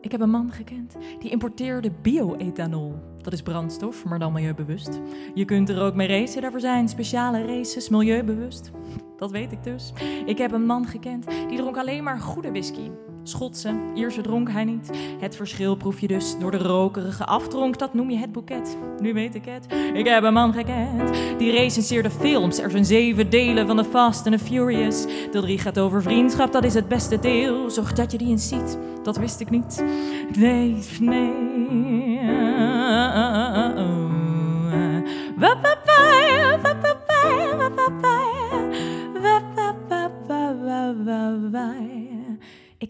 Ik heb een man gekend die importeerde bio-ethanol. Dat is brandstof, maar dan milieubewust. Je kunt er ook mee racen, daarvoor zijn speciale races milieubewust. Dat weet ik dus. Ik heb een man gekend die dronk alleen maar goede whisky. Schotse, Ierse dronk hij niet. Het verschil proef je dus door de rokerige aftronk, dat noem je het boeket. Nu weet ik het. Ik heb een man gekend die recenseerde films. Er zijn zeven delen van de Fast and the Furious. De drie gaat over vriendschap, dat is het beste deel. Zorg dat je die eens ziet, dat wist ik niet. Nee, nee. Ik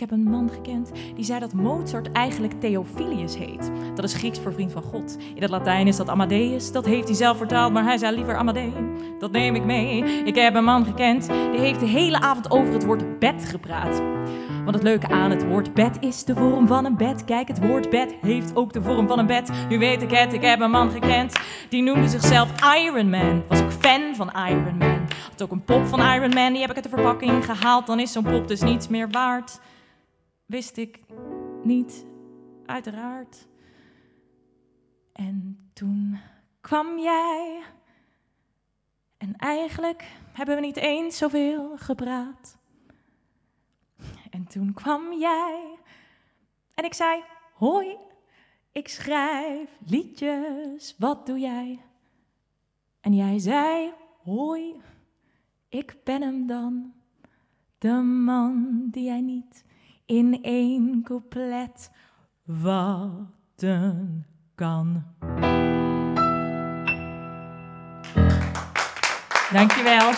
heb een man gekend die zei dat Mozart eigenlijk Theophilus heet. Dat is Grieks voor vriend van God. In het Latijn is dat Amadeus. Dat heeft hij zelf vertaald, maar hij zei liever Amadee. Dat neem ik mee. Ik heb een man gekend die heeft de hele avond over het woord bed gepraat. Want het leuke aan het woord bed is de vorm van een bed. Kijk, het woord bed heeft ook de vorm van een bed. Nu weet ik het, ik heb een man gekend. Die noemde zichzelf Iron Man. Was ook fan van Iron Man. Had ook een pop van Iron Man, die heb ik uit de verpakking gehaald. Dan is zo'n pop dus niets meer waard. Wist ik niet, uiteraard. En toen kwam jij. En eigenlijk hebben we niet eens zoveel gepraat. En toen kwam jij en ik zei: Hoi, ik schrijf liedjes, wat doe jij? En jij zei: Hoi, ik ben hem dan, de man die jij niet in één couplet wachten kan. Dankjewel.